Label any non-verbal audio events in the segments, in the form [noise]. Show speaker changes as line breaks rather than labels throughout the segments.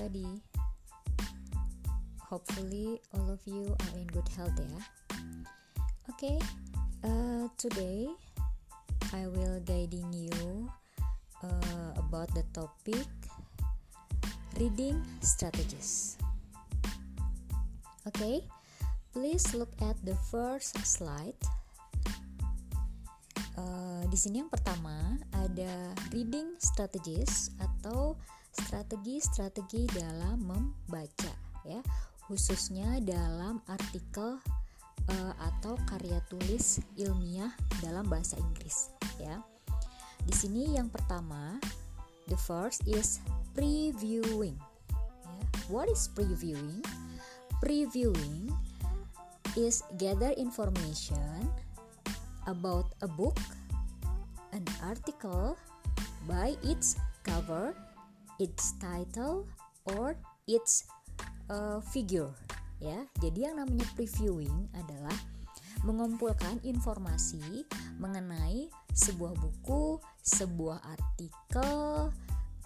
everybody. Hopefully all of you are in good health ya. Okay, uh, today I will guiding you uh, about the topic reading strategies. Okay, please look at the first slide. Uh, di sini yang pertama ada reading strategies atau strategi-strategi dalam membaca ya. Khususnya dalam artikel uh, atau karya tulis ilmiah dalam bahasa Inggris ya. Di sini yang pertama the first is previewing ya. what is previewing? Previewing is gather information about a book an article by its cover its title or its uh, figure ya. Jadi yang namanya previewing adalah mengumpulkan informasi mengenai sebuah buku, sebuah artikel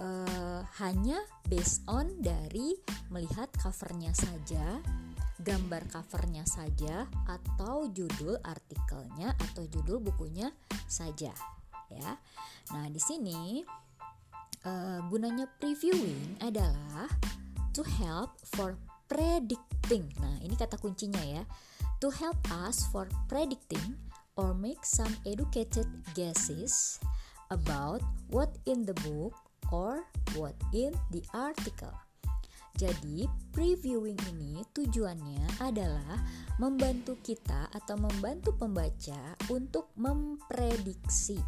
uh, hanya based on dari melihat covernya saja, gambar covernya saja atau judul artikelnya atau judul bukunya saja ya. Nah, di sini uh, gunanya previewing adalah to help for predicting. Nah, ini kata kuncinya ya. To help us for predicting or make some educated guesses about what in the book or what in the article. Jadi, previewing ini tujuannya adalah membantu kita atau membantu pembaca untuk memprediksi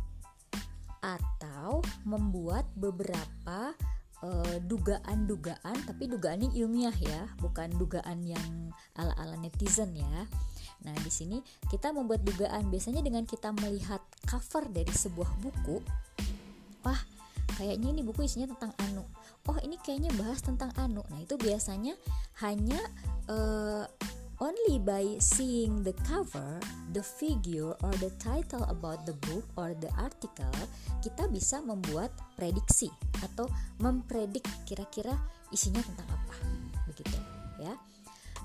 atau membuat beberapa uh, dugaan-dugaan tapi dugaan ini ilmiah ya bukan dugaan yang ala-ala netizen ya. Nah di sini kita membuat dugaan. Biasanya dengan kita melihat cover dari sebuah buku wah kayaknya ini buku isinya tentang anu. Oh ini kayaknya bahas tentang anu. Nah itu biasanya hanya uh, Only by seeing the cover, the figure, or the title about the book or the article, kita bisa membuat prediksi atau mempredik kira-kira isinya tentang apa. Begitu, ya.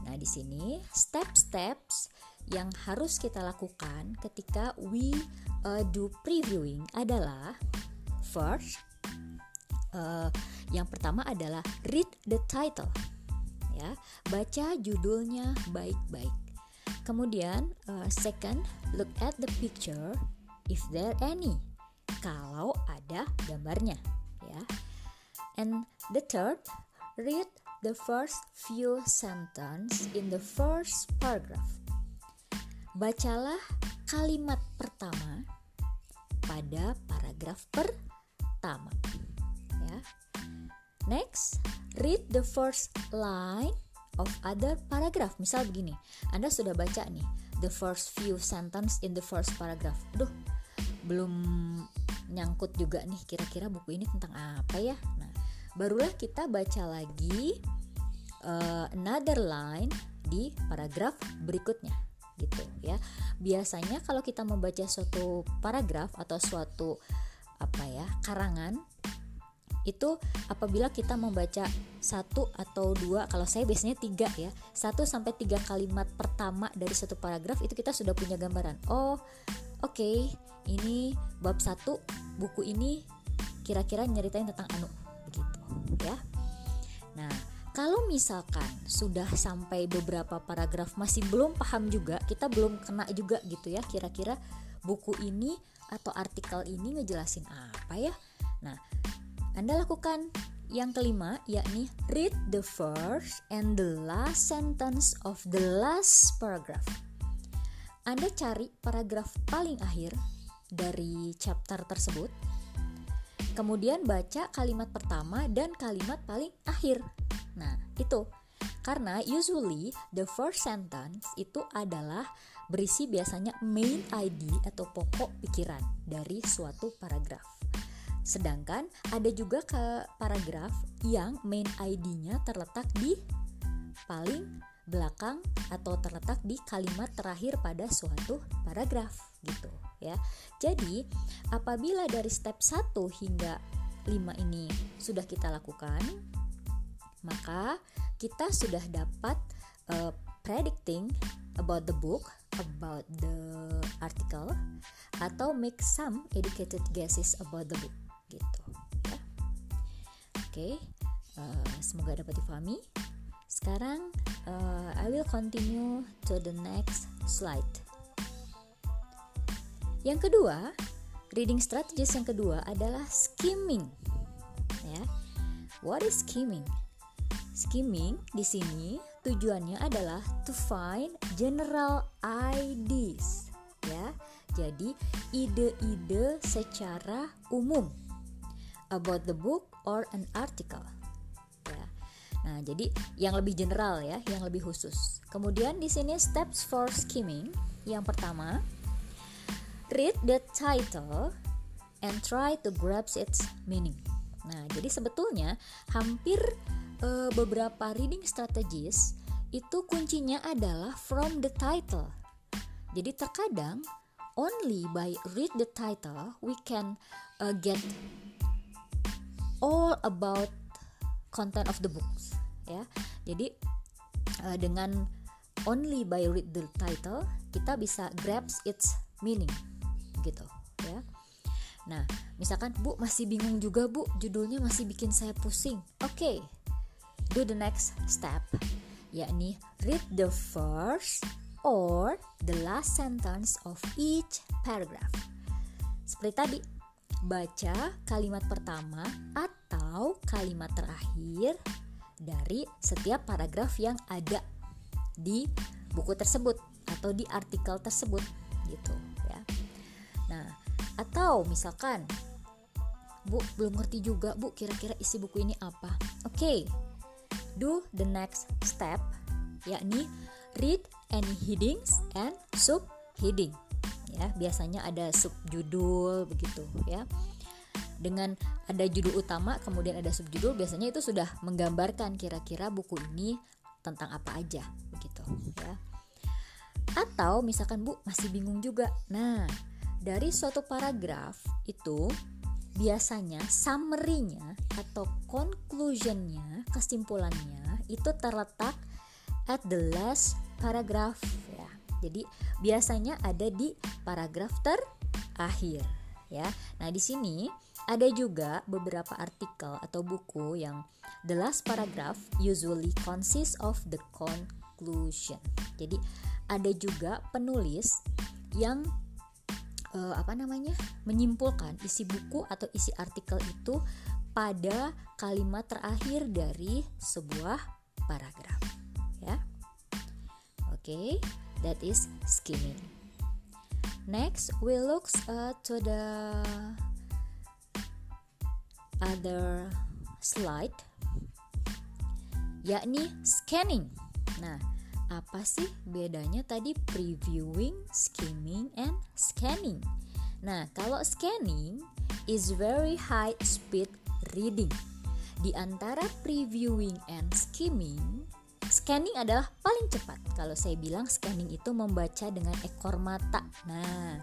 Nah, di sini step-steps yang harus kita lakukan ketika we uh, do previewing adalah first uh, yang pertama adalah read the title ya. Baca judulnya baik-baik. Kemudian uh, second, look at the picture if there any. Kalau ada gambarnya, ya. And the third, read the first few sentence in the first paragraph. Bacalah kalimat pertama pada paragraf pertama. Ya. Next, read the first line of other paragraph. Misal begini, Anda sudah baca nih the first few sentence in the first paragraph. Duh, belum nyangkut juga nih kira-kira buku ini tentang apa ya. Nah, barulah kita baca lagi uh, another line di paragraf berikutnya gitu ya. Biasanya kalau kita membaca suatu paragraf atau suatu apa ya, karangan itu apabila kita membaca satu atau dua kalau saya biasanya tiga ya satu sampai tiga kalimat pertama dari satu paragraf itu kita sudah punya gambaran. Oh oke okay, ini bab satu buku ini kira-kira nyeritain tentang anu begitu ya. Nah kalau misalkan sudah sampai beberapa paragraf masih belum paham juga kita belum kena juga gitu ya kira-kira buku ini atau artikel ini ngejelasin apa ya? Nah anda lakukan yang kelima yakni read the first and the last sentence of the last paragraph. Anda cari paragraf paling akhir dari chapter tersebut. Kemudian baca kalimat pertama dan kalimat paling akhir. Nah, itu karena usually the first sentence itu adalah berisi biasanya main ID atau pokok pikiran dari suatu paragraf. Sedangkan ada juga ke paragraf yang main ID-nya terletak di paling belakang atau terletak di kalimat terakhir pada suatu paragraf gitu ya. Jadi, apabila dari step 1 hingga 5 ini sudah kita lakukan, maka kita sudah dapat uh, predicting about the book, about the article, atau make some educated guesses about the book gitu ya. Oke, uh, semoga dapat difahami. Sekarang uh, I will continue to the next slide. Yang kedua, reading strategies yang kedua adalah skimming. Ya. What is skimming? Skimming di sini tujuannya adalah to find general ideas ya. Jadi ide-ide secara umum about the book or an article. Ya. Nah, jadi yang lebih general ya, yang lebih khusus. Kemudian di sini steps for skimming. Yang pertama, read the title and try to grasp its meaning. Nah, jadi sebetulnya hampir uh, beberapa reading strategies itu kuncinya adalah from the title. Jadi terkadang only by read the title we can uh, get all about content of the books ya. Jadi uh, dengan only by read the title kita bisa grasp its meaning gitu ya. Nah, misalkan Bu masih bingung juga Bu, judulnya masih bikin saya pusing. Oke, okay, do the next step yakni read the first or the last sentence of each paragraph. Seperti tadi, baca kalimat pertama atau kalimat terakhir dari setiap paragraf yang ada di buku tersebut atau di artikel tersebut gitu ya. Nah, atau misalkan Bu belum ngerti juga Bu kira-kira isi buku ini apa. Oke. Okay, do the next step yakni read any headings and subheading ya. Biasanya ada subjudul begitu ya. Dengan ada judul utama kemudian ada subjudul biasanya itu sudah menggambarkan kira-kira buku ini tentang apa aja begitu ya. Atau misalkan Bu masih bingung juga. Nah dari suatu paragraf itu biasanya summary-nya atau conclusion-nya, kesimpulannya itu terletak at the last paragraph. Jadi biasanya ada di paragraf terakhir ya. Nah, di sini ada juga beberapa artikel atau buku yang the last paragraph usually consists of the conclusion. Jadi ada juga penulis yang uh, apa namanya menyimpulkan isi buku atau isi artikel itu pada kalimat terakhir dari sebuah paragraf ya oke okay, that is skimming next we look uh, to the other slide yakni scanning nah apa sih bedanya tadi previewing, skimming, and scanning? Nah, kalau scanning is very high speed reading. Di antara previewing and skimming, scanning adalah paling cepat. Kalau saya bilang scanning itu membaca dengan ekor mata. Nah,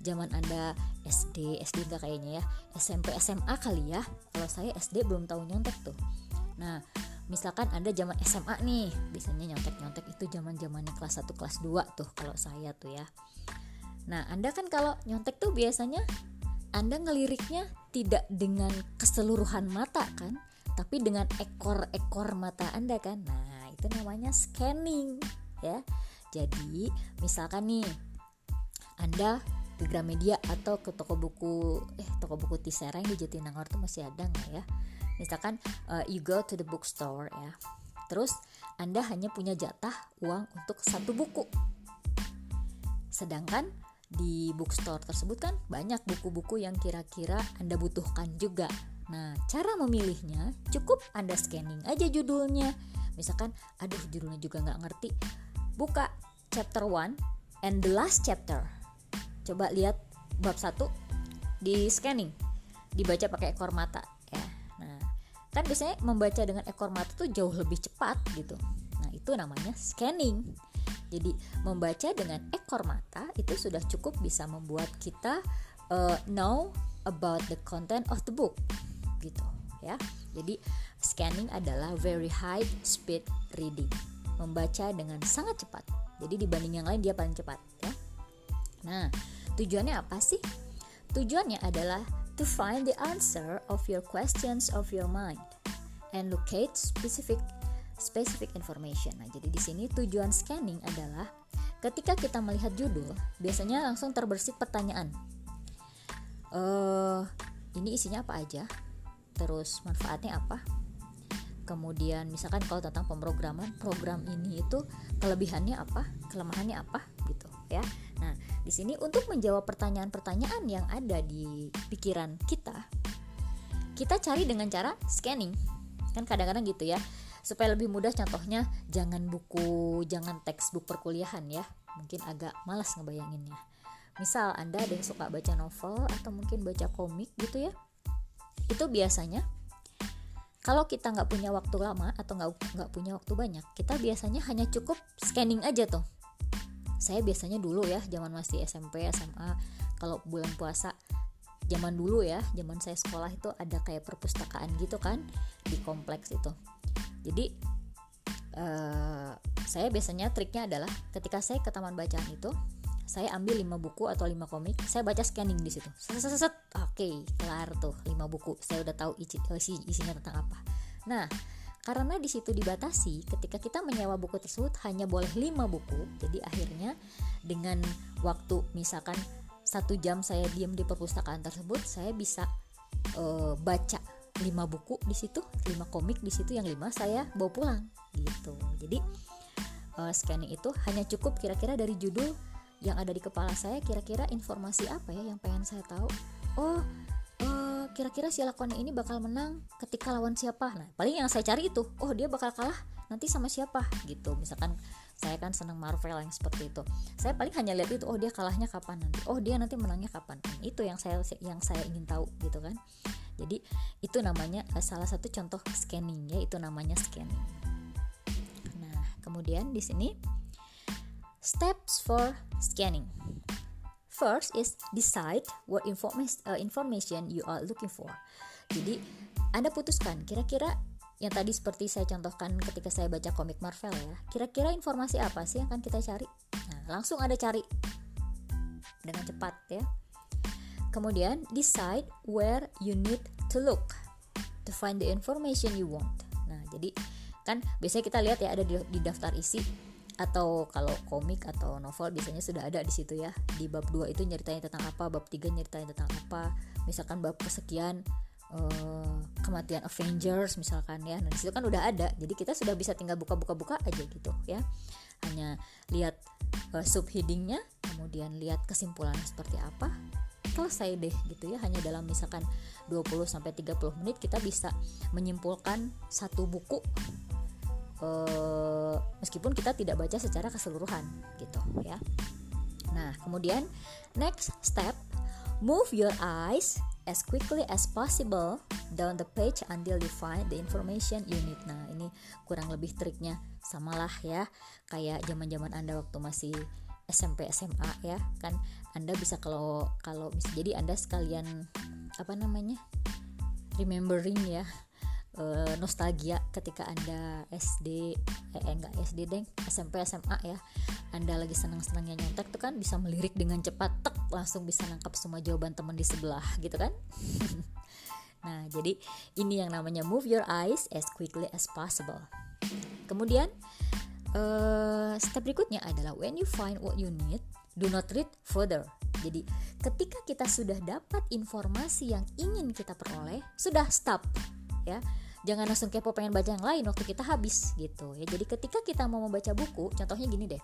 zaman Anda SD, SD enggak kayaknya ya, SMP, SMA kali ya. Kalau saya SD belum tahu nyontek tuh. Nah, misalkan Anda zaman SMA nih biasanya nyontek-nyontek itu zaman zamannya kelas 1 kelas 2 tuh kalau saya tuh ya nah Anda kan kalau nyontek tuh biasanya Anda ngeliriknya tidak dengan keseluruhan mata kan tapi dengan ekor-ekor mata Anda kan nah itu namanya scanning ya. Jadi misalkan nih Anda ke Gramedia atau ke toko buku eh toko buku Tisera yang di Jatinangor tuh masih ada nggak ya? Misalkan uh, you go to the bookstore ya. Terus anda hanya punya jatah uang untuk satu buku. Sedangkan di bookstore tersebut kan banyak buku-buku yang kira-kira anda butuhkan juga nah cara memilihnya cukup anda scanning aja judulnya. Misalkan aduh judulnya juga nggak ngerti. Buka chapter 1 and the last chapter. Coba lihat bab 1 di scanning. Dibaca pakai ekor mata kan biasanya membaca dengan ekor mata tuh jauh lebih cepat gitu. Nah itu namanya scanning. Jadi membaca dengan ekor mata itu sudah cukup bisa membuat kita uh, know about the content of the book gitu ya. Jadi scanning adalah very high speed reading, membaca dengan sangat cepat. Jadi dibanding yang lain dia paling cepat ya. Nah, tujuannya apa sih? Tujuannya adalah to find the answer of your questions of your mind and locate specific specific information. Nah, jadi di sini tujuan scanning adalah ketika kita melihat judul, biasanya langsung terbersit pertanyaan. Uh, ini isinya apa aja? Terus manfaatnya apa? Kemudian misalkan kalau tentang pemrograman, program ini itu kelebihannya apa, kelemahannya apa gitu ya. Nah, di sini untuk menjawab pertanyaan-pertanyaan yang ada di pikiran kita, kita cari dengan cara scanning. Kan kadang-kadang gitu ya. Supaya lebih mudah contohnya jangan buku, jangan textbook perkuliahan ya. Mungkin agak malas ngebayanginnya. Misal Anda ada yang suka baca novel atau mungkin baca komik gitu ya. Itu biasanya kalau kita nggak punya waktu lama atau nggak nggak punya waktu banyak, kita biasanya hanya cukup scanning aja tuh. Saya biasanya dulu ya zaman masih SMP SMA kalau bulan puasa zaman dulu ya zaman saya sekolah itu ada kayak perpustakaan gitu kan di kompleks itu. Jadi uh, saya biasanya triknya adalah ketika saya ke taman bacaan itu saya ambil 5 buku atau 5 komik saya baca scanning di situ set, oke kelar tuh 5 buku saya udah tahu isi, isi isinya tentang apa nah karena di situ dibatasi, ketika kita menyewa buku tersebut hanya boleh 5 buku. Jadi akhirnya dengan waktu misalkan satu jam saya diam di perpustakaan tersebut, saya bisa uh, baca 5 buku di situ, 5 komik di situ yang 5 saya bawa pulang gitu. Jadi uh, scanning itu hanya cukup kira-kira dari judul yang ada di kepala saya kira-kira informasi apa ya yang pengen saya tahu. Oh, kira-kira si lakonnya ini bakal menang ketika lawan siapa? Nah paling yang saya cari itu oh dia bakal kalah nanti sama siapa? Gitu misalkan saya kan senang Marvel yang seperti itu. Saya paling hanya lihat itu oh dia kalahnya kapan nanti? Oh dia nanti menangnya kapan? Nah, itu yang saya yang saya ingin tahu gitu kan? Jadi itu namanya eh, salah satu contoh scanning ya itu namanya scanning. Nah kemudian di sini steps for scanning First is decide what information, uh, information you are looking for. Jadi, Anda putuskan kira-kira yang tadi seperti saya contohkan ketika saya baca komik Marvel ya. Kira-kira informasi apa sih yang akan kita cari? Nah, langsung Anda cari dengan cepat ya. Kemudian, decide where you need to look to find the information you want. Nah, jadi kan biasanya kita lihat ya ada di daftar isi atau kalau komik atau novel biasanya sudah ada di situ ya. Di bab 2 itu nyeritain tentang apa bab 3 nyeritain tentang apa. Misalkan bab kesekian uh, kematian Avengers misalkan ya. Nah di situ kan udah ada. Jadi kita sudah bisa tinggal buka-buka-buka aja gitu ya. Hanya lihat uh, subheadingnya kemudian lihat kesimpulannya seperti apa selesai deh gitu ya. Hanya dalam misalkan 20 sampai 30 menit kita bisa menyimpulkan satu buku uh, meskipun kita tidak baca secara keseluruhan gitu ya. Nah, kemudian next step, move your eyes as quickly as possible down the page until you find the information you need. Nah, ini kurang lebih triknya samalah ya kayak zaman-zaman Anda waktu masih SMP SMA ya kan Anda bisa kalau kalau jadi Anda sekalian apa namanya remembering ya uh, nostalgia ketika anda SD eh enggak SD deng SMP SMA ya. Anda lagi senang-senangnya nyontek tuh kan bisa melirik dengan cepat tek langsung bisa nangkap semua jawaban teman di sebelah gitu kan? [laughs] Nah jadi ini yang namanya move your eyes as quickly as possible. Kemudian uh, step berikutnya adalah when you find what you need do not read further. Jadi ketika kita sudah dapat informasi yang ingin kita peroleh sudah stop ya. Jangan langsung kepo pengen baca yang lain waktu kita habis gitu ya. Jadi ketika kita mau membaca buku contohnya gini deh.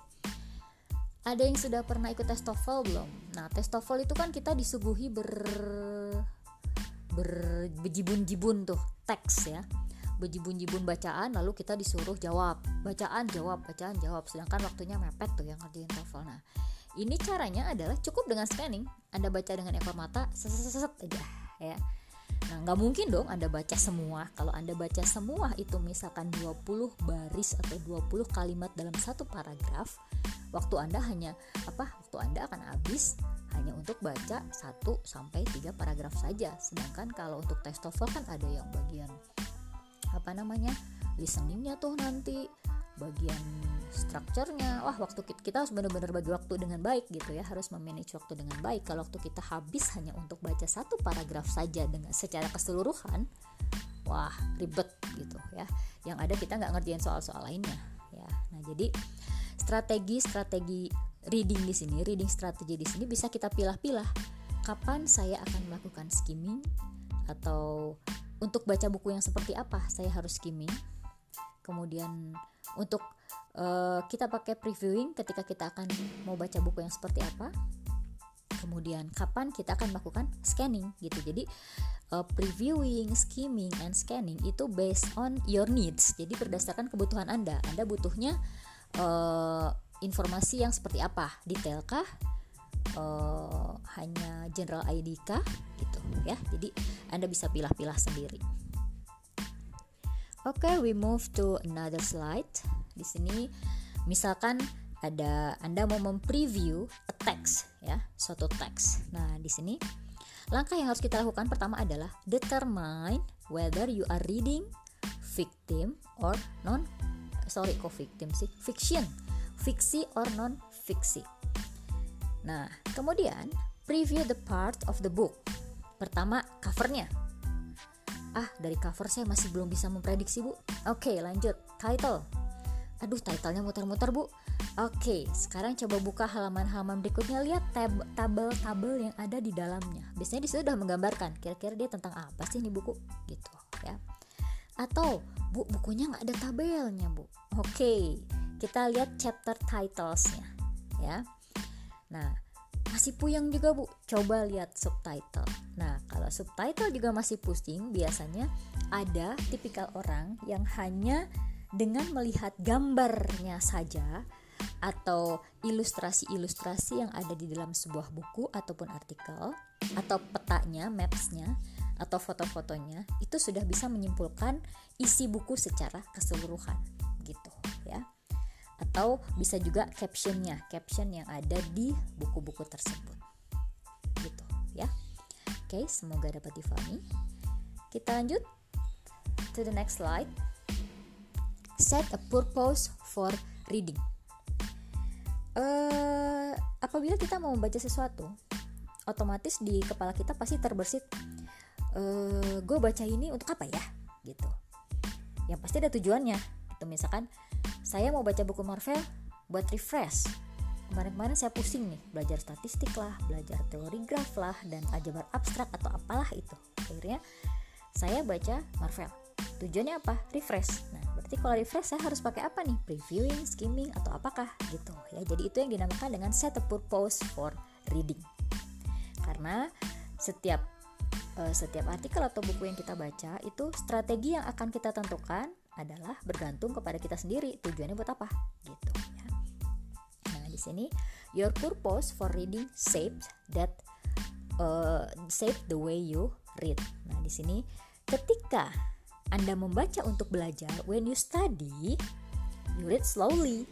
Ada yang sudah pernah ikut tes TOEFL belum? Nah tes TOEFL itu kan kita disuguhi ber berjibun-jibun tuh teks ya. Berjibun-jibun bacaan lalu kita disuruh jawab. Bacaan jawab bacaan jawab. Sedangkan waktunya mepet tuh yang ngerjain TOEFL. Nah ini caranya adalah cukup dengan scanning. Anda baca dengan ekor mata seset aja ya Nah, nggak mungkin dong Anda baca semua. Kalau Anda baca semua itu misalkan 20 baris atau 20 kalimat dalam satu paragraf, waktu Anda hanya apa? Waktu Anda akan habis hanya untuk baca 1 sampai 3 paragraf saja. Sedangkan kalau untuk tes TOEFL kan ada yang bagian apa namanya? listeningnya tuh nanti bagian strukturnya wah waktu kita harus benar-benar bagi waktu dengan baik gitu ya. Harus memanage waktu dengan baik. Kalau waktu kita habis hanya untuk baca satu paragraf saja dengan secara keseluruhan wah ribet gitu ya. Yang ada kita nggak ngerjain soal-soal lainnya ya. Nah jadi strategi-strategi reading di sini reading strategi di sini bisa kita pilah-pilah. Kapan saya akan melakukan skimming atau untuk baca buku yang seperti apa saya harus skimming kemudian untuk uh, kita pakai previewing ketika kita akan mau baca buku yang seperti apa. Kemudian kapan kita akan melakukan scanning gitu. Jadi uh, previewing, skimming, and scanning itu based on your needs. Jadi berdasarkan kebutuhan anda. Anda butuhnya uh, informasi yang seperti apa? Detailkah uh, hanya general ID kah? Gitu ya. Jadi anda bisa pilah-pilah sendiri Oke, okay, we move to another slide. Di sini misalkan ada Anda mau mempreview a text ya, suatu teks. Nah, di sini langkah yang harus kita lakukan pertama adalah determine whether you are reading victim or non sorry kok victim sih, fiction, fiksi or non fiksi. Nah, kemudian preview the part of the book. Pertama, covernya Ah, dari cover saya masih belum bisa memprediksi, Bu. Oke, lanjut. Title. Aduh, titlenya muter-muter, Bu. Oke, sekarang coba buka halaman-halaman berikutnya. Lihat tab tabel-tabel yang ada di dalamnya. Biasanya di sudah menggambarkan kira-kira dia tentang apa sih ini buku, gitu ya. Atau, Bu, bukunya nggak ada tabelnya, Bu. Oke, kita lihat chapter titlesnya, ya. Nah, masih puyeng juga bu. Coba lihat subtitle. Nah kalau subtitle juga masih pusing biasanya ada tipikal orang yang hanya dengan melihat gambarnya saja atau ilustrasi-ilustrasi yang ada di dalam sebuah buku ataupun artikel atau petanya, mapsnya atau foto-fotonya itu sudah bisa menyimpulkan isi buku secara keseluruhan gitu ya atau bisa juga captionnya caption yang ada di buku-buku tersebut. Gitu ya. Oke semoga dapat difahami. Kita lanjut to the next slide. Set a purpose for reading. Uh, apabila kita mau membaca sesuatu otomatis di kepala kita pasti terbersit uh, gue baca ini untuk apa ya? Gitu. Yang pasti ada tujuannya. Itu misalkan saya mau baca buku Marvel buat refresh. Kemarin-kemarin saya pusing nih belajar statistik lah belajar teori graf lah dan aljabar abstrak atau apalah itu. Akhirnya saya baca Marvel. Tujuannya apa? Refresh. Nah berarti kalau refresh saya harus pakai apa nih? Previewing skimming atau apakah? Gitu. Ya jadi itu yang dinamakan dengan set a purpose for reading. Karena setiap uh, setiap artikel atau buku yang kita baca itu strategi yang akan kita tentukan adalah bergantung kepada kita sendiri tujuannya buat apa gitu ya. Nah di sini your purpose for reading shapes that uh, shape the way you read. Nah di sini ketika anda membaca untuk belajar, when you study, you read slowly.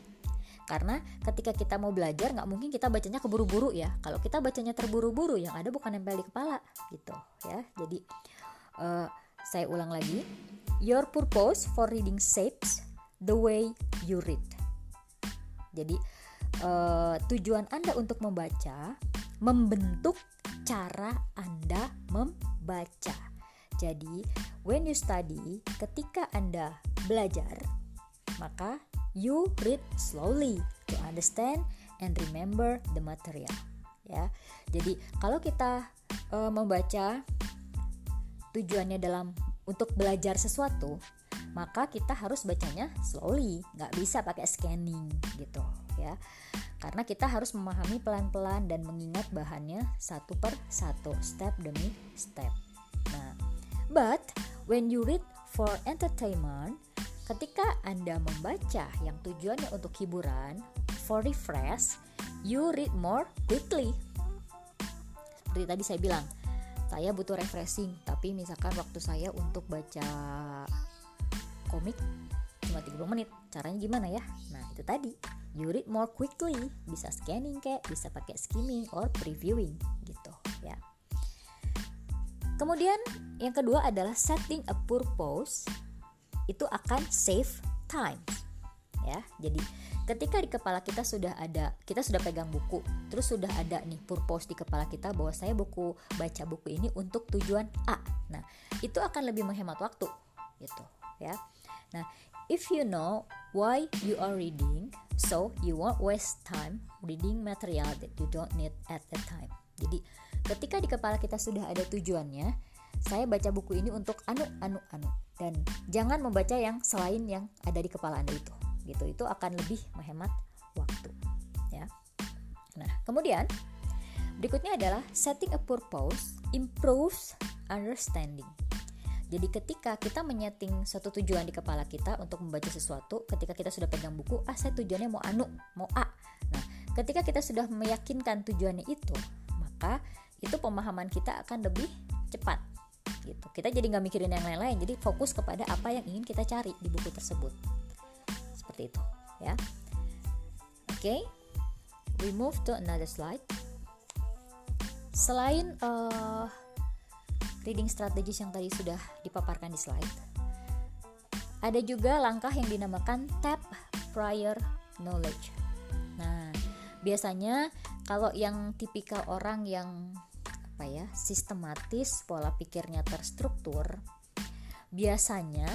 Karena ketika kita mau belajar nggak mungkin kita bacanya keburu-buru ya. Kalau kita bacanya terburu-buru, yang ada bukan nempel di kepala gitu ya. Jadi uh, saya ulang lagi, Your purpose for reading shapes the way you read. Jadi uh, tujuan Anda untuk membaca membentuk cara Anda membaca. Jadi when you study, ketika Anda belajar, maka you read slowly to understand and remember the material. Ya. Jadi kalau kita uh, membaca tujuannya dalam untuk belajar sesuatu maka kita harus bacanya slowly nggak bisa pakai scanning gitu ya. Karena kita harus memahami pelan-pelan dan mengingat bahannya satu per satu step demi step. Nah but when you read for entertainment ketika anda membaca yang tujuannya untuk hiburan for refresh you read more quickly. Seperti tadi saya bilang saya butuh refreshing. Tapi misalkan waktu saya untuk baca komik cuma 30 menit. Caranya gimana ya? Nah itu tadi. You read more quickly. Bisa scanning kayak bisa pakai skimming or previewing gitu ya. Kemudian yang kedua adalah setting a purpose. Itu akan save time ya. Jadi ketika di kepala kita sudah ada kita sudah pegang buku terus sudah ada nih purpose di kepala kita bahwa saya buku baca buku ini untuk tujuan A. Nah itu akan lebih menghemat waktu gitu ya. Nah if you know why you are reading so you won't waste time reading material that you don't need at the time. Jadi ketika di kepala kita sudah ada tujuannya saya baca buku ini untuk anu anu anu. Dan jangan membaca yang selain yang ada di kepala anda itu gitu itu akan lebih menghemat waktu ya nah kemudian berikutnya adalah setting a purpose improves understanding jadi ketika kita menyeting satu tujuan di kepala kita untuk membaca sesuatu, ketika kita sudah pegang buku, ah saya tujuannya mau anu, mau A. Nah, ketika kita sudah meyakinkan tujuannya itu, maka itu pemahaman kita akan lebih cepat. Gitu. Kita jadi nggak mikirin yang lain-lain, jadi fokus kepada apa yang ingin kita cari di buku tersebut seperti itu ya oke okay. we move to another slide selain uh, reading strategies yang tadi sudah dipaparkan di slide ada juga langkah yang dinamakan tap prior knowledge nah biasanya kalau yang tipikal orang yang apa ya sistematis pola pikirnya terstruktur biasanya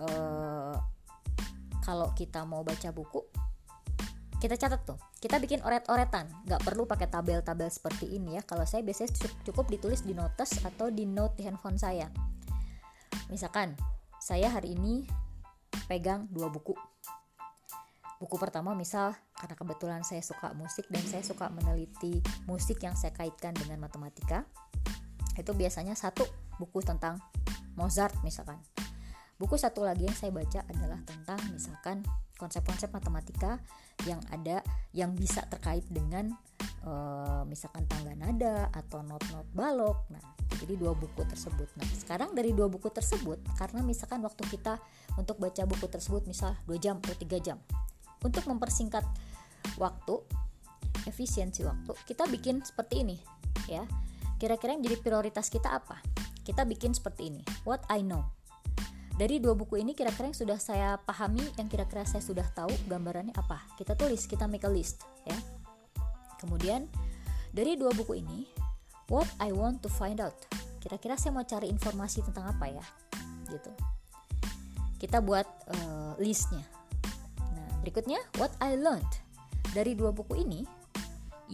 uh, kalau kita mau baca buku kita catat tuh. Kita bikin oret-oretan. Nggak perlu pakai tabel-tabel seperti ini ya. Kalau saya biasanya cukup ditulis di notes atau di note di handphone saya. Misalkan saya hari ini pegang dua buku. Buku pertama misal karena kebetulan saya suka musik dan saya suka meneliti musik yang saya kaitkan dengan matematika itu biasanya satu buku tentang Mozart misalkan Buku satu lagi yang saya baca adalah tentang misalkan konsep-konsep matematika yang ada yang bisa terkait dengan uh, misalkan tangga nada atau not-not balok. Nah, jadi dua buku tersebut. Nah, sekarang dari dua buku tersebut karena misalkan waktu kita untuk baca buku tersebut misal 2 jam atau 3 jam. Untuk mempersingkat waktu, efisiensi waktu, kita bikin seperti ini ya. Kira-kira yang menjadi prioritas kita apa? Kita bikin seperti ini. What I know dari dua buku ini kira-kira yang sudah saya pahami yang kira-kira saya sudah tahu gambarannya apa? Kita tulis kita make a list ya. Kemudian dari dua buku ini what I want to find out. Kira-kira saya mau cari informasi tentang apa ya? Gitu. Kita buat uh, listnya. Nah berikutnya what I learned. Dari dua buku ini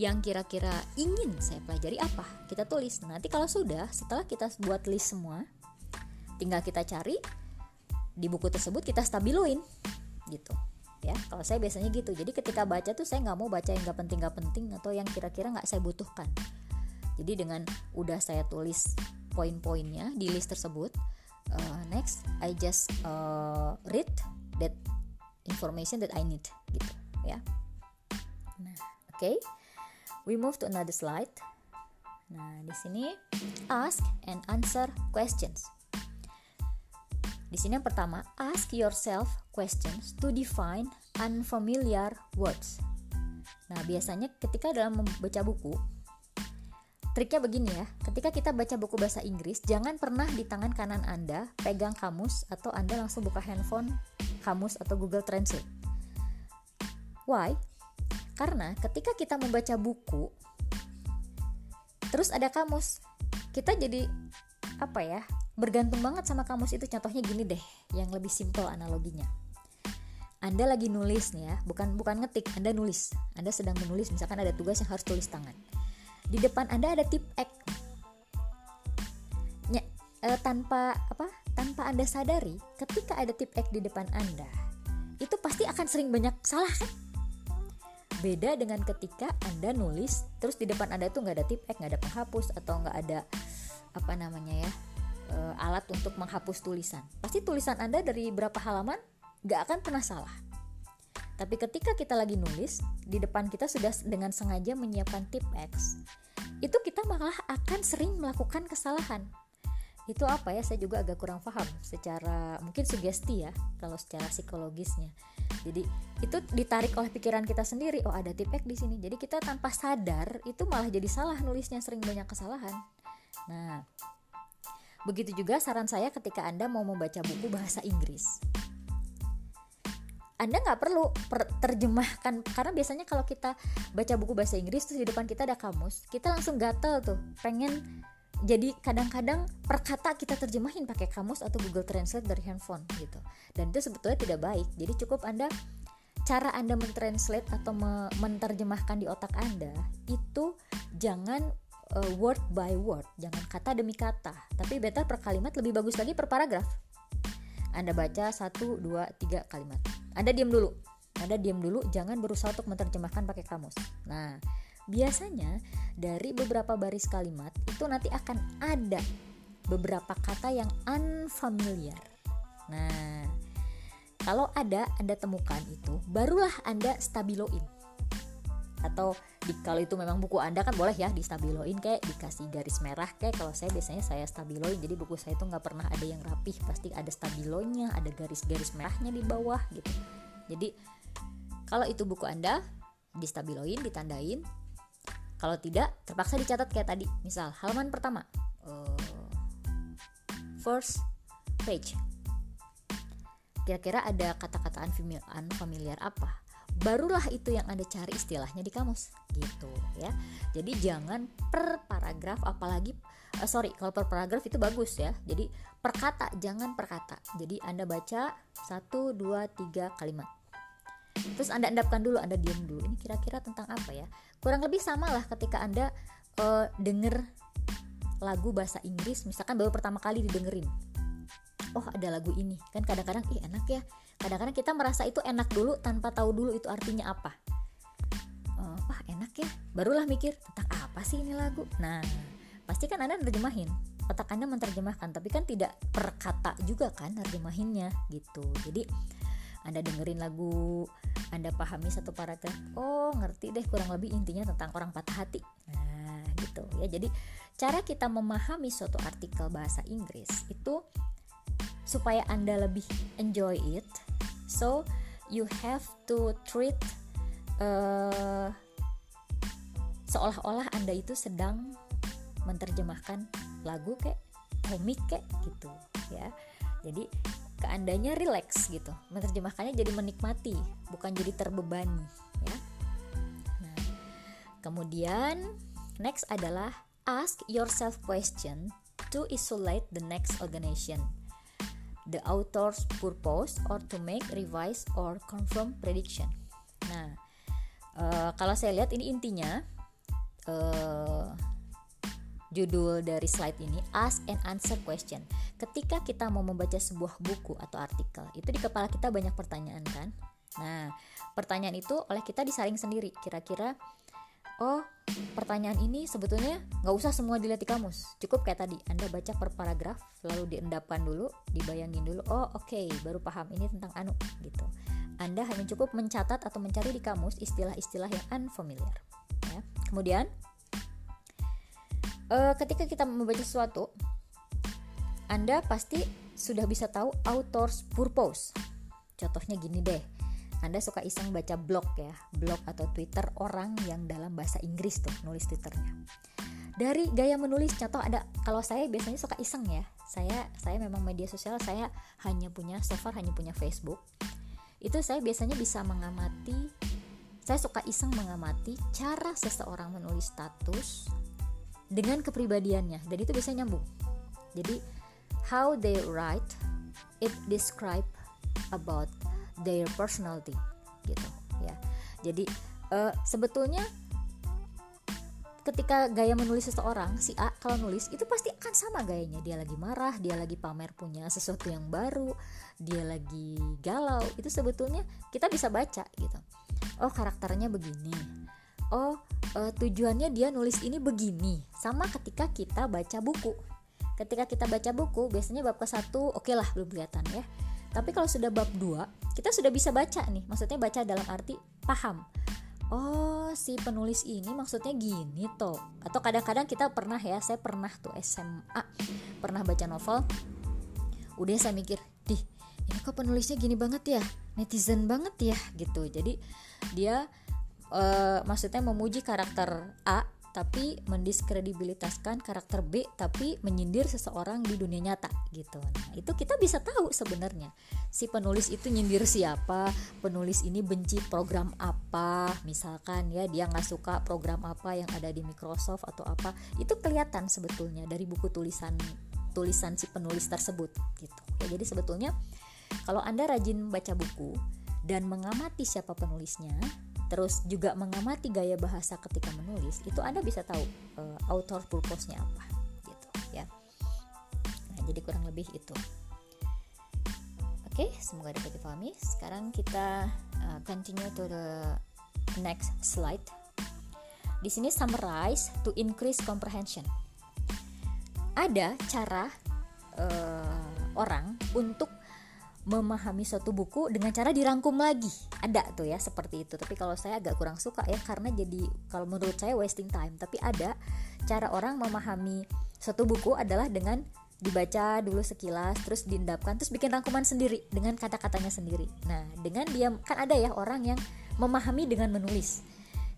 yang kira-kira ingin saya pelajari apa? Kita tulis. Nanti kalau sudah setelah kita buat list semua tinggal kita cari di buku tersebut kita stabiloin gitu. Ya kalau saya biasanya gitu. Jadi ketika baca tuh saya nggak mau baca yang nggak penting nggak penting atau yang kira-kira nggak saya butuhkan. Jadi dengan udah saya tulis poin-poinnya di list tersebut uh, next I just uh, read that information that I need gitu ya. Nah oke okay. we move to another slide. Nah di sini ask and answer questions di sini yang pertama, ask yourself questions to define unfamiliar words. Nah, biasanya ketika dalam membaca buku, triknya begini ya. Ketika kita baca buku bahasa Inggris, jangan pernah di tangan kanan Anda pegang kamus atau Anda langsung buka handphone kamus atau Google Translate. Why? Karena ketika kita membaca buku, terus ada kamus, kita jadi apa ya bergantung banget sama kamus itu. Contohnya gini deh yang lebih simple analoginya. Anda lagi nulis nih ya bukan bukan ngetik Anda nulis. Anda sedang menulis misalkan ada tugas yang harus tulis tangan. Di depan Anda ada tip X. Ny e, tanpa apa tanpa Anda sadari ketika ada tip X di depan Anda itu pasti akan sering banyak salah kan? Beda dengan ketika Anda nulis terus di depan Anda tuh nggak ada tip X nggak ada penghapus atau nggak ada apa namanya ya uh, alat untuk menghapus tulisan. Pasti tulisan Anda dari berapa halaman gak akan pernah salah. Tapi ketika kita lagi nulis, di depan kita sudah dengan sengaja menyiapkan tip X, itu kita malah akan sering melakukan kesalahan. itu apa ya saya juga agak kurang paham secara mungkin sugesti ya kalau secara psikologisnya jadi itu ditarik oleh pikiran kita sendiri oh ada tipek di sini jadi kita tanpa sadar itu malah jadi salah nulisnya sering banyak kesalahan nah begitu juga saran saya ketika anda mau membaca buku bahasa Inggris. Anda nggak perlu terjemahkan karena biasanya kalau kita baca buku bahasa Inggris terus di depan kita ada kamus kita langsung gatel tuh. Pengen jadi kadang-kadang per kata kita terjemahin pakai kamus atau Google Translate dari handphone gitu. Dan itu sebetulnya tidak baik. Jadi cukup anda cara anda mentranslate atau me menerjemahkan di otak anda itu jangan uh, word by word jangan kata demi kata tapi better per kalimat lebih bagus lagi per paragraf anda baca satu dua tiga kalimat anda diam dulu anda diam dulu jangan berusaha untuk menerjemahkan pakai kamus nah biasanya dari beberapa baris kalimat itu nanti akan ada beberapa kata yang unfamiliar. Nah, kalau ada Anda temukan itu, barulah Anda stabiloin. Atau di, kalau itu memang buku Anda kan boleh ya distabiloin kayak dikasih garis merah kayak kalau saya biasanya saya stabiloin jadi buku saya itu nggak pernah ada yang rapih pasti ada stabilonya ada garis-garis merahnya di bawah gitu jadi kalau itu buku Anda distabiloin ditandain kalau tidak, terpaksa dicatat kayak tadi. Misal halaman pertama, uh, first page. Kira-kira ada kata-kata unfamiliar apa? Barulah itu yang Anda cari istilahnya di kamus gitu ya. Jadi jangan per paragraf apalagi uh, sorry kalau per paragraf itu bagus ya. Jadi per kata jangan per kata. Jadi Anda baca satu dua tiga kalimat terus anda endapkan dulu anda diam dulu ini kira-kira tentang apa ya kurang lebih sama lah ketika anda uh, denger lagu bahasa Inggris misalkan baru pertama kali didengerin oh ada lagu ini. Kan kadang-kadang ih enak ya. Kadang-kadang kita merasa itu enak dulu tanpa tahu dulu itu artinya apa. Uh, wah enak ya. Barulah mikir tentang apa sih ini lagu? Nah pasti kan anda terjemahin. Otak anda menerjemahkan tapi kan tidak per kata juga kan terjemahinnya gitu. Jadi anda dengerin lagu Anda pahami satu paragraf oh ngerti deh kurang lebih intinya tentang orang patah hati. Nah gitu ya. Jadi cara kita memahami suatu artikel bahasa Inggris itu supaya Anda lebih enjoy it. So you have to treat uh, seolah-olah Anda itu sedang menerjemahkan lagu kayak komik kayak gitu ya. Jadi keandanya relax gitu. Menerjemahkannya jadi menikmati bukan jadi terbebani ya. Nah kemudian next adalah ask yourself question to isolate the next organization the author's purpose or to make revise or confirm prediction. Nah uh, kalau saya lihat ini intinya uh, judul dari slide ini ask and answer question. Ketika kita mau membaca sebuah buku atau artikel itu di kepala kita banyak pertanyaan kan? Nah pertanyaan itu oleh kita disaring sendiri. Kira-kira oh pertanyaan ini sebetulnya nggak usah semua dilihat di kamus cukup kayak tadi anda baca per paragraf lalu diendapkan dulu dibayangin dulu oh oke okay, baru paham ini tentang anu gitu anda hanya cukup mencatat atau mencari di kamus istilah-istilah yang unfamiliar ya. kemudian uh, ketika kita membaca sesuatu anda pasti sudah bisa tahu author's purpose. Contohnya gini deh, Anda suka iseng baca blog ya, blog atau Twitter orang yang dalam bahasa Inggris tuh nulis Twitternya. Dari gaya menulis, contoh ada kalau saya biasanya suka iseng ya, saya saya memang media sosial saya hanya punya so far hanya punya Facebook. Itu saya biasanya bisa mengamati, saya suka iseng mengamati cara seseorang menulis status dengan kepribadiannya dan itu bisa nyambung. Jadi how they write it describe about their personality gitu ya. Jadi uh, sebetulnya ketika gaya menulis seseorang si A kalau nulis itu pasti akan sama gayanya. Dia lagi marah dia lagi pamer punya sesuatu yang baru dia lagi galau. Itu sebetulnya kita bisa baca gitu. Oh karakternya begini. Oh uh, tujuannya dia nulis ini begini. Sama ketika kita baca buku. Ketika kita baca buku biasanya bab ke satu oke okay lah belum kelihatan ya tapi kalau sudah bab 2 kita sudah bisa baca nih. Maksudnya baca dalam arti paham. Oh si penulis ini maksudnya gini toh. Atau kadang-kadang kita pernah ya saya pernah tuh SMA pernah baca novel. Udah saya mikir dih ini kok penulisnya gini banget ya? Netizen banget ya? Gitu. Jadi dia uh, maksudnya memuji karakter A tapi mendiskredibilitaskan karakter B tapi menyindir seseorang di dunia nyata gitu. Nah, itu kita bisa tahu sebenarnya si penulis itu nyindir siapa, penulis ini benci program apa, misalkan ya dia nggak suka program apa yang ada di Microsoft atau apa, itu kelihatan sebetulnya dari buku tulisan tulisan si penulis tersebut gitu. Ya, jadi sebetulnya kalau Anda rajin baca buku dan mengamati siapa penulisnya, terus juga mengamati gaya bahasa ketika menulis itu anda bisa tahu uh, author purpose-nya apa gitu ya. Nah jadi kurang lebih itu. Oke okay, semoga dapat dipahami. Sekarang kita uh, continue to the next slide. Di sini summarize to increase comprehension. Ada cara uh, orang untuk memahami suatu buku dengan cara dirangkum lagi. Ada tuh ya seperti itu. Tapi kalau saya agak kurang suka ya karena jadi kalau menurut saya wasting time. Tapi ada cara orang memahami suatu buku adalah dengan dibaca dulu sekilas terus diendapkan terus bikin rangkuman sendiri dengan kata-katanya sendiri. Nah dengan dia kan ada ya orang yang memahami dengan menulis.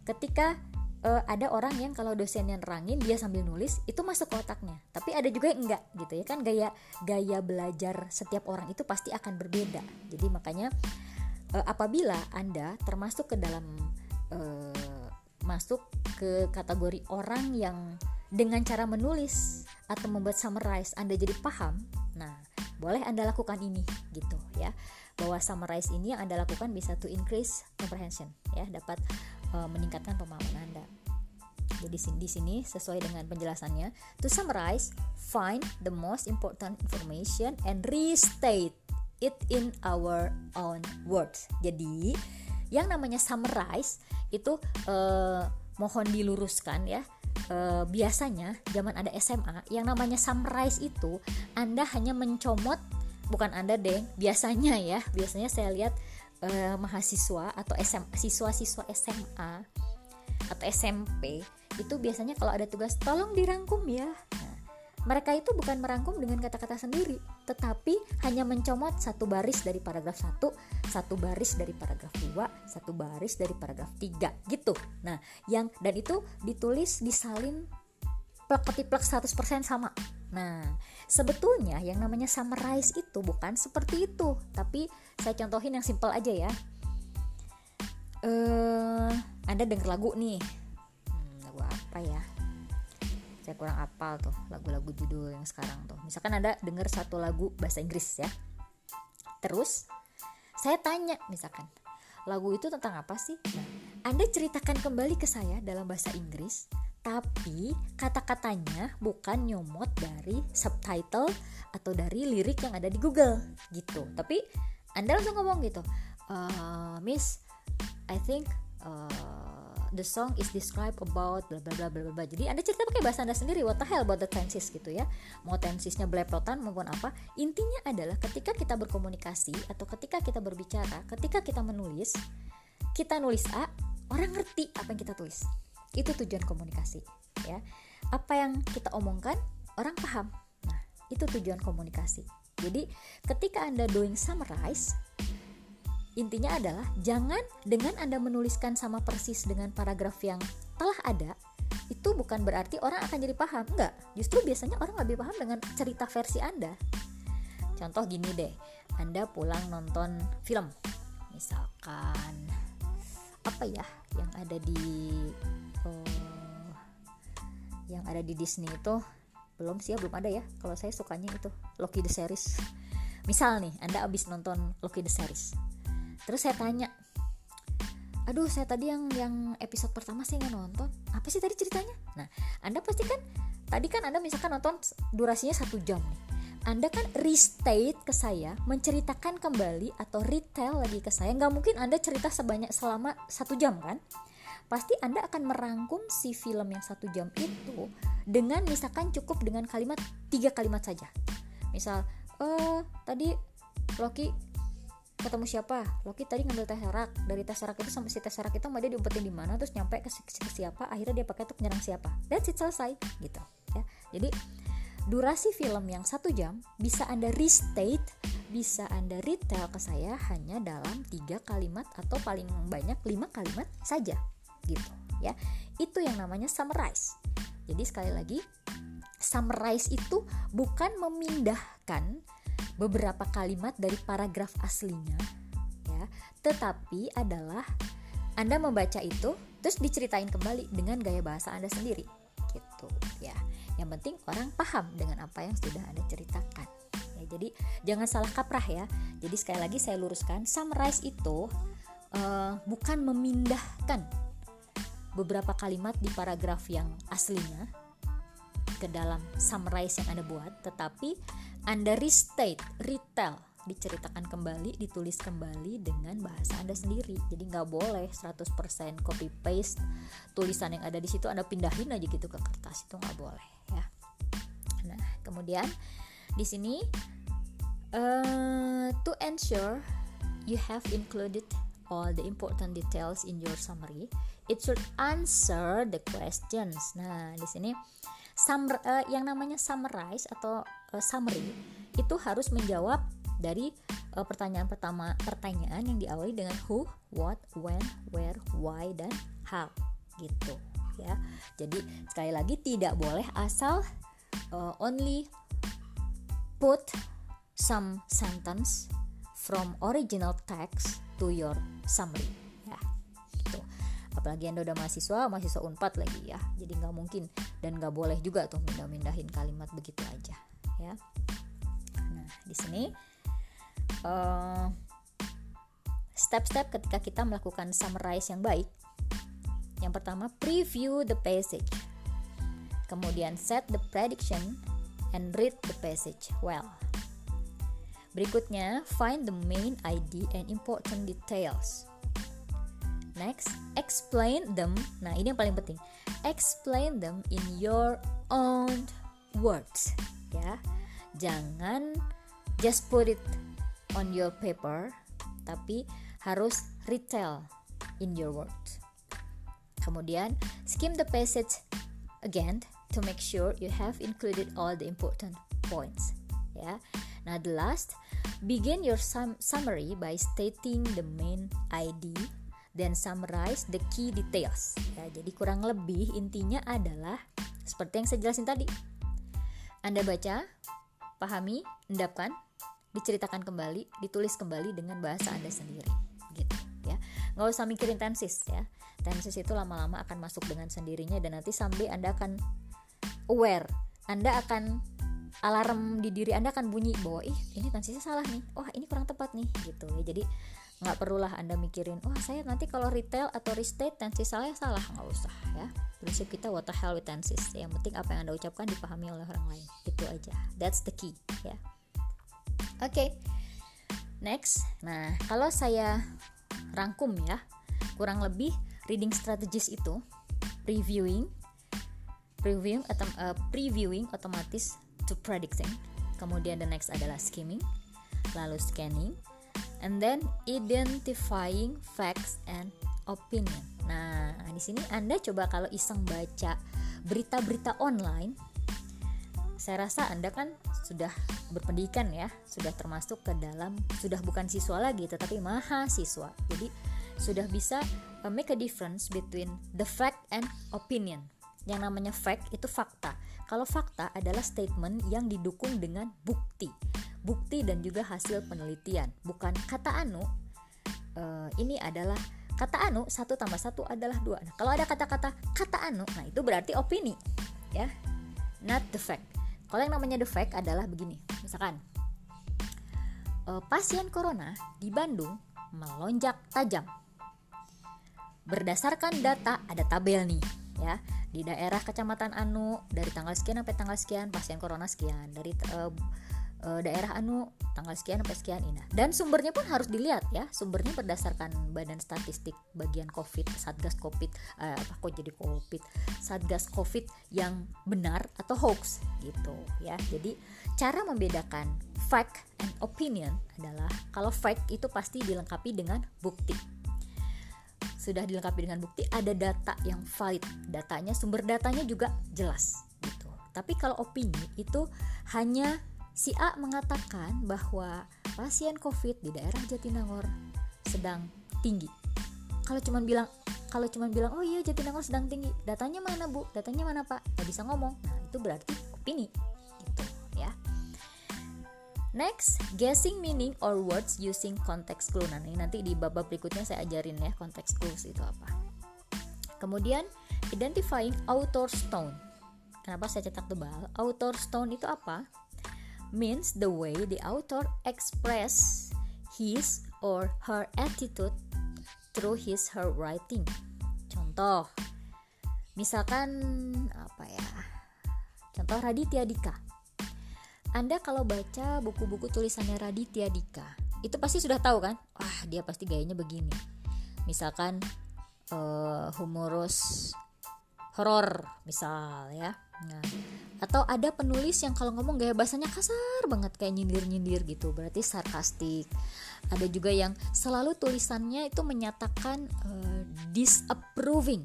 Ketika uh, ada orang yang kalau dosennya nerangin dia sambil nulis itu masuk ke otaknya. Tapi ada juga yang enggak gitu ya kan? Gaya gaya belajar setiap orang itu pasti akan berbeda. Jadi makanya uh, apabila anda termasuk ke dalam uh, masuk ke kategori orang yang dengan cara menulis atau membuat summarize anda jadi paham nah boleh anda lakukan ini gitu ya. Bahwa summarize ini yang anda lakukan bisa to increase comprehension ya. Dapat uh, meningkatkan pemahaman Anda. Jadi di sini sesuai dengan penjelasannya, to summarize, find the most important information and restate it in our own words. Jadi yang namanya summarize itu uh, mohon diluruskan ya. Uh, biasanya zaman ada SMA yang namanya summarize itu Anda hanya mencomot bukan Anda deh, biasanya ya, biasanya saya lihat uh, mahasiswa atau SM, siswa-siswa SMA atau SMP itu biasanya kalau ada tugas tolong dirangkum ya. Nah, mereka itu bukan merangkum dengan kata-kata sendiri, tetapi hanya mencomot satu baris dari paragraf satu, satu baris dari paragraf dua, satu baris dari paragraf tiga, gitu. Nah, yang dan itu ditulis disalin plek ketiplek 100% sama. Nah, sebetulnya yang namanya summarize itu bukan seperti itu, tapi saya contohin yang simple aja ya. Eh, Anda denger lagu nih. Hmm, lagu apa ya? Saya kurang apal tuh lagu-lagu judul yang sekarang tuh. Misalkan Anda denger satu lagu bahasa Inggris ya. Terus saya tanya misalkan, lagu itu tentang apa sih? Nah, Anda ceritakan kembali ke saya dalam bahasa Inggris tapi kata-katanya bukan nyomot dari subtitle atau dari lirik yang ada di Google gitu. Tapi anda langsung ngomong gitu uh, Miss I think uh, the song is described about bla bla bla bla bla jadi anda cerita pakai bahasa anda sendiri what the hell about the tenses gitu ya. Mau tensisnya belepotan maupun apa intinya adalah ketika kita berkomunikasi atau ketika kita berbicara ketika kita menulis kita nulis A orang ngerti apa yang kita tulis itu tujuan komunikasi ya. Apa yang kita omongkan orang paham. Nah itu tujuan komunikasi. Jadi ketika anda doing summarize intinya adalah jangan dengan anda menuliskan sama persis dengan paragraf yang telah ada itu bukan berarti orang akan jadi paham. Enggak. Justru biasanya orang lebih paham dengan cerita versi anda. Contoh gini deh anda pulang nonton film. Misalkan apa ya yang ada di uh, yang ada di Disney itu belum sih ya belum ada ya. Kalau saya sukanya itu Loki the series. Misal nih anda abis nonton Loki the series. Terus saya tanya aduh saya tadi yang yang episode pertama saya nggak nonton. Apa sih tadi ceritanya? Nah anda pasti kan tadi kan anda misalkan nonton durasinya satu jam nih. Anda kan restate ke saya menceritakan kembali atau retail lagi ke saya. Nggak mungkin anda cerita sebanyak selama satu jam kan pasti Anda akan merangkum si film yang satu jam itu dengan misalkan cukup dengan kalimat tiga kalimat saja. Misal, eh tadi Loki ketemu siapa? Loki tadi ngambil teserak dari teserak itu sampai si teserak itu dia diumpetin di mana terus nyampe ke, ke siapa akhirnya dia pakai untuk menyerang siapa. That's it selesai gitu ya. Jadi durasi film yang satu jam bisa anda restate bisa anda retail ke saya hanya dalam tiga kalimat atau paling banyak lima kalimat saja gitu ya. Itu yang namanya summarize. Jadi sekali lagi summarize itu bukan memindahkan beberapa kalimat dari paragraf aslinya ya tetapi adalah anda membaca itu terus diceritain kembali dengan gaya bahasa Anda sendiri gitu ya. Yang penting orang paham dengan apa yang sudah Anda ceritakan ya. Jadi jangan salah kaprah ya. Jadi sekali lagi saya luruskan summarize itu uh, bukan memindahkan beberapa kalimat di paragraf yang aslinya ke dalam summarize yang Anda buat, tetapi Anda restate, retell, diceritakan kembali, ditulis kembali dengan bahasa Anda sendiri. Jadi nggak boleh 100% copy paste tulisan yang ada di situ Anda pindahin aja gitu ke kertas itu nggak boleh ya. Nah, kemudian di sini uh, to ensure you have included all the important details in your summary, it should answer the questions. Nah, di sini summer, uh, yang namanya summarize atau uh, summary itu harus menjawab dari uh, pertanyaan pertama pertanyaan yang diawali dengan who, what, when, where, why dan how gitu ya. Jadi sekali lagi tidak boleh asal uh, only put some sentence from original text to your summary apalagi anda udah mahasiswa mahasiswa unpad lagi ya. Jadi nggak mungkin dan nggak boleh juga tuh mindah-mindahin kalimat begitu aja ya. Nah di sini uh, step-step ketika kita melakukan summarize yang baik. Yang pertama preview the passage. Kemudian set the prediction and read the passage well. Berikutnya, find the main ID and important details. Next, explain them. Nah, ini yang paling penting. Explain them in your own words, ya. Jangan just put it on your paper, tapi harus retell in your words. Kemudian, skim the passage again to make sure you have included all the important points, ya. Nah, the last, begin your sum summary by stating the main ID, then summarize the key details. Ya, jadi kurang lebih intinya adalah seperti yang saya jelasin tadi. Anda baca, pahami, endapkan, diceritakan kembali, ditulis kembali dengan bahasa Anda sendiri. Gitu ya. Nggak usah mikirin tenses ya. Tenses itu lama-lama akan masuk dengan sendirinya dan nanti sampai Anda akan aware. Anda akan alarm di diri anda akan bunyi bahwa ih ini tensinya salah nih wah ini kurang tepat nih gitu ya jadi nggak perlulah anda mikirin wah saya nanti kalau retail atau restate tensi saya salah. Nggak usah ya. Prinsip kita what the hell with tenses yang penting apa yang anda ucapkan dipahami oleh orang lain. Itu aja. That's the key ya. Oke. Okay. next. Nah kalau saya rangkum ya kurang lebih reading strategies itu reviewing previewing atau uh, previewing otomatis to predicting. Kemudian the next adalah skimming, lalu scanning, and then identifying facts and opinion. Nah, di sini Anda coba kalau iseng baca berita-berita online, saya rasa Anda kan sudah berpendidikan ya, sudah termasuk ke dalam sudah bukan siswa lagi tetapi mahasiswa. Jadi sudah bisa uh, make a difference between the fact and opinion. Yang namanya fact itu fakta kalau fakta adalah statement yang didukung dengan bukti, bukti dan juga hasil penelitian, bukan kata anu. Uh, ini adalah kata anu satu tambah satu adalah dua. Nah, kalau ada kata-kata kata anu, nah itu berarti opini, ya, not the fact. Kalau yang namanya the fact adalah begini, misalkan uh, pasien corona di Bandung melonjak tajam. Berdasarkan data ada tabel nih, ya di daerah kecamatan Anu dari tanggal sekian sampai tanggal sekian pasien corona sekian dari uh, daerah anu tanggal sekian sampai sekian ini. Dan sumbernya pun harus dilihat ya. Sumbernya berdasarkan Badan Statistik bagian Covid, Satgas Covid, uh, apa kok jadi Covid, Satgas Covid yang benar atau hoax gitu ya. Jadi cara membedakan fact and opinion adalah kalau fact itu pasti dilengkapi dengan bukti. Sudah dilengkapi dengan bukti, ada data yang valid. Datanya, sumber datanya juga jelas gitu. Tapi kalau opini itu hanya Si A mengatakan bahwa pasien COVID di daerah Jatinangor sedang tinggi. Kalau cuma bilang kalau cuma bilang oh iya Jatinangor sedang tinggi, datanya mana bu? Datanya mana pak? Gak bisa ngomong. Nah itu berarti opini. Next, guessing meaning or words using context clue. Nah, ini nanti di bab berikutnya saya ajarin ya context clues itu apa. Kemudian, identifying author stone. Kenapa saya cetak tebal? Author stone itu apa? means the way the author express his or her attitude through his her writing. Contoh, misalkan apa ya? Contoh Raditya Dika. Anda kalau baca buku-buku tulisannya Raditya Dika, itu pasti sudah tahu kan? Wah, dia pasti gayanya begini. Misalkan uh, humorous horor misal ya. Nah, atau ada penulis yang kalau ngomong gaya bahasanya kasar banget kayak nyindir-nyindir gitu berarti sarkastik ada juga yang selalu tulisannya itu menyatakan uh, disapproving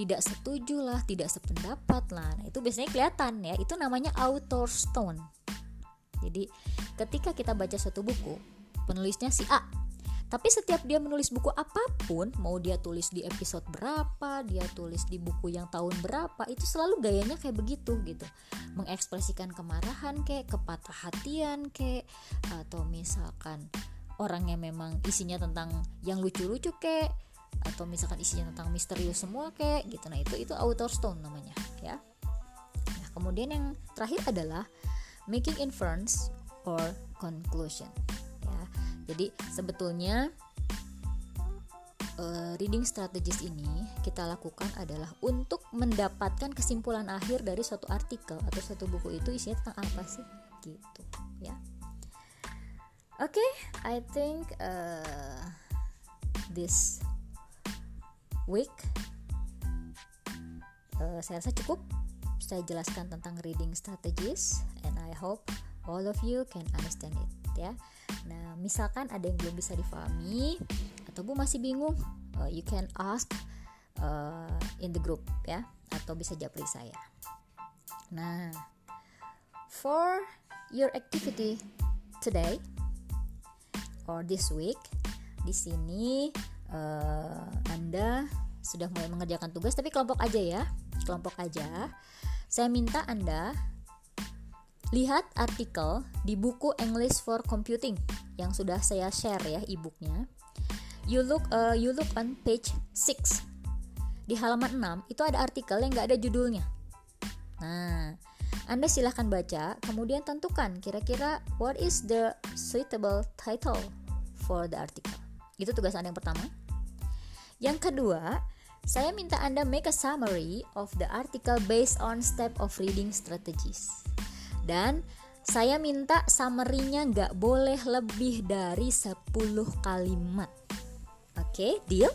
tidak setuju lah tidak sependapat lah. Nah, itu biasanya kelihatan ya itu namanya author stone. Jadi ketika kita baca satu buku penulisnya si A. Tapi setiap dia menulis buku apa pun, mau dia tulis di episode berapa, dia tulis di buku yang tahun berapa, itu selalu gayanya kayak begitu gitu. Mengekspresikan kemarahan kayak kepatah hatian kayak atau misalkan orang yang memang isinya tentang yang lucu-lucu kayak atau misalkan isinya tentang misterius semua kayak gitu. Nah, itu itu author stone namanya, ya. Nah, kemudian yang terakhir adalah making inference or conclusion jadi sebetulnya uh, reading strategis ini kita lakukan adalah untuk mendapatkan kesimpulan akhir dari suatu artikel atau suatu buku itu isinya tentang apa sih gitu ya. Oke, okay, I think uh, this week uh, saya rasa cukup saya jelaskan tentang reading strategies and I hope all of you can understand it ya. Nah, misalkan ada yang belum bisa difahami atau Bu masih bingung, uh, you can ask uh, in the group ya atau bisa japri saya. Nah, for your activity today or this week di sini uh, Anda sudah mulai mengerjakan tugas tapi kelompok aja ya. Kelompok aja. Saya minta Anda Lihat artikel di buku English for Computing yang sudah saya share ya e-booknya. You look uh, you look on page 6. Di halaman 6 itu ada artikel yang nggak ada judulnya. Nah, Anda silahkan baca, kemudian tentukan kira-kira what is the suitable title for the article. Itu tugas Anda yang pertama. Yang kedua, saya minta Anda make a summary of the article based on step of reading strategies. Dan saya minta summary-nya nggak boleh lebih dari 10 kalimat. Oke, deal?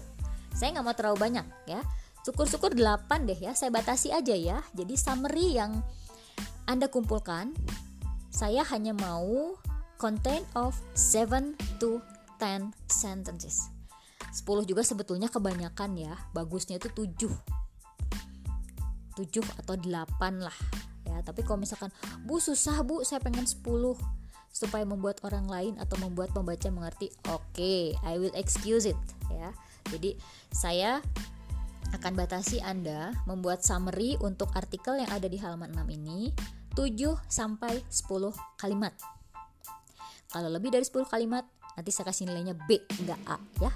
Saya nggak mau terlalu banyak ya. Syukur-syukur 8 deh ya, saya batasi aja ya. Jadi summary yang Anda kumpulkan, saya hanya mau content of 7 to 10 sentences. 10 juga sebetulnya kebanyakan ya, bagusnya itu 7. 7 atau 8 lah ya tapi kalau misalkan bu susah bu saya pengen 10 supaya membuat orang lain atau membuat pembaca mengerti oke okay, I will excuse it ya jadi saya akan batasi Anda membuat summary untuk artikel yang ada di halaman 6 ini 7 sampai 10 kalimat. Kalau lebih dari 10 kalimat, nanti saya kasih nilainya B, enggak A ya.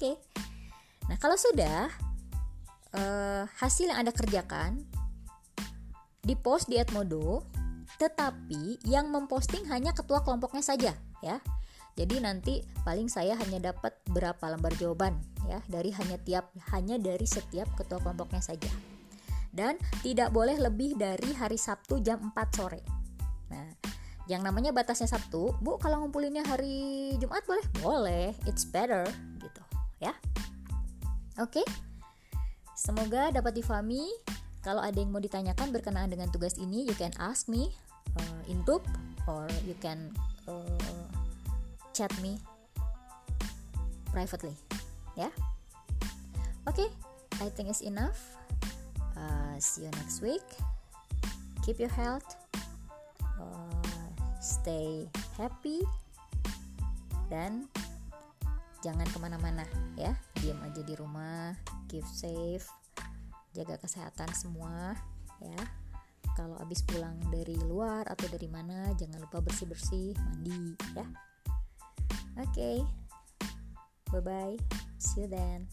Oke. Okay. Nah, kalau sudah uh, hasil yang Anda kerjakan di post di Edmodo, tetapi yang memposting hanya ketua kelompoknya saja ya. Jadi nanti paling saya hanya dapat berapa lembar jawaban ya dari hanya tiap hanya dari setiap ketua kelompoknya saja. Dan tidak boleh lebih dari hari Sabtu jam 4 sore. Nah, yang namanya batasnya Sabtu, Bu, kalau ngumpulinnya hari Jumat boleh? Boleh, it's better ya. Oke. Semoga dapat difahami. Kalau ada yang mau ditanyakan berkenaan dengan tugas ini, you can ask me uh, in tube or you can uh, chat me privately, ya. Oke, okay, I think it's enough. Uh, see you next week. Keep your health. Uh, stay happy dan jangan ke mana-mana ya diam aja di rumah keep safe jaga kesehatan semua ya kalau habis pulang dari luar atau dari mana jangan lupa bersih-bersih mandi ya oke okay. bye bye see you then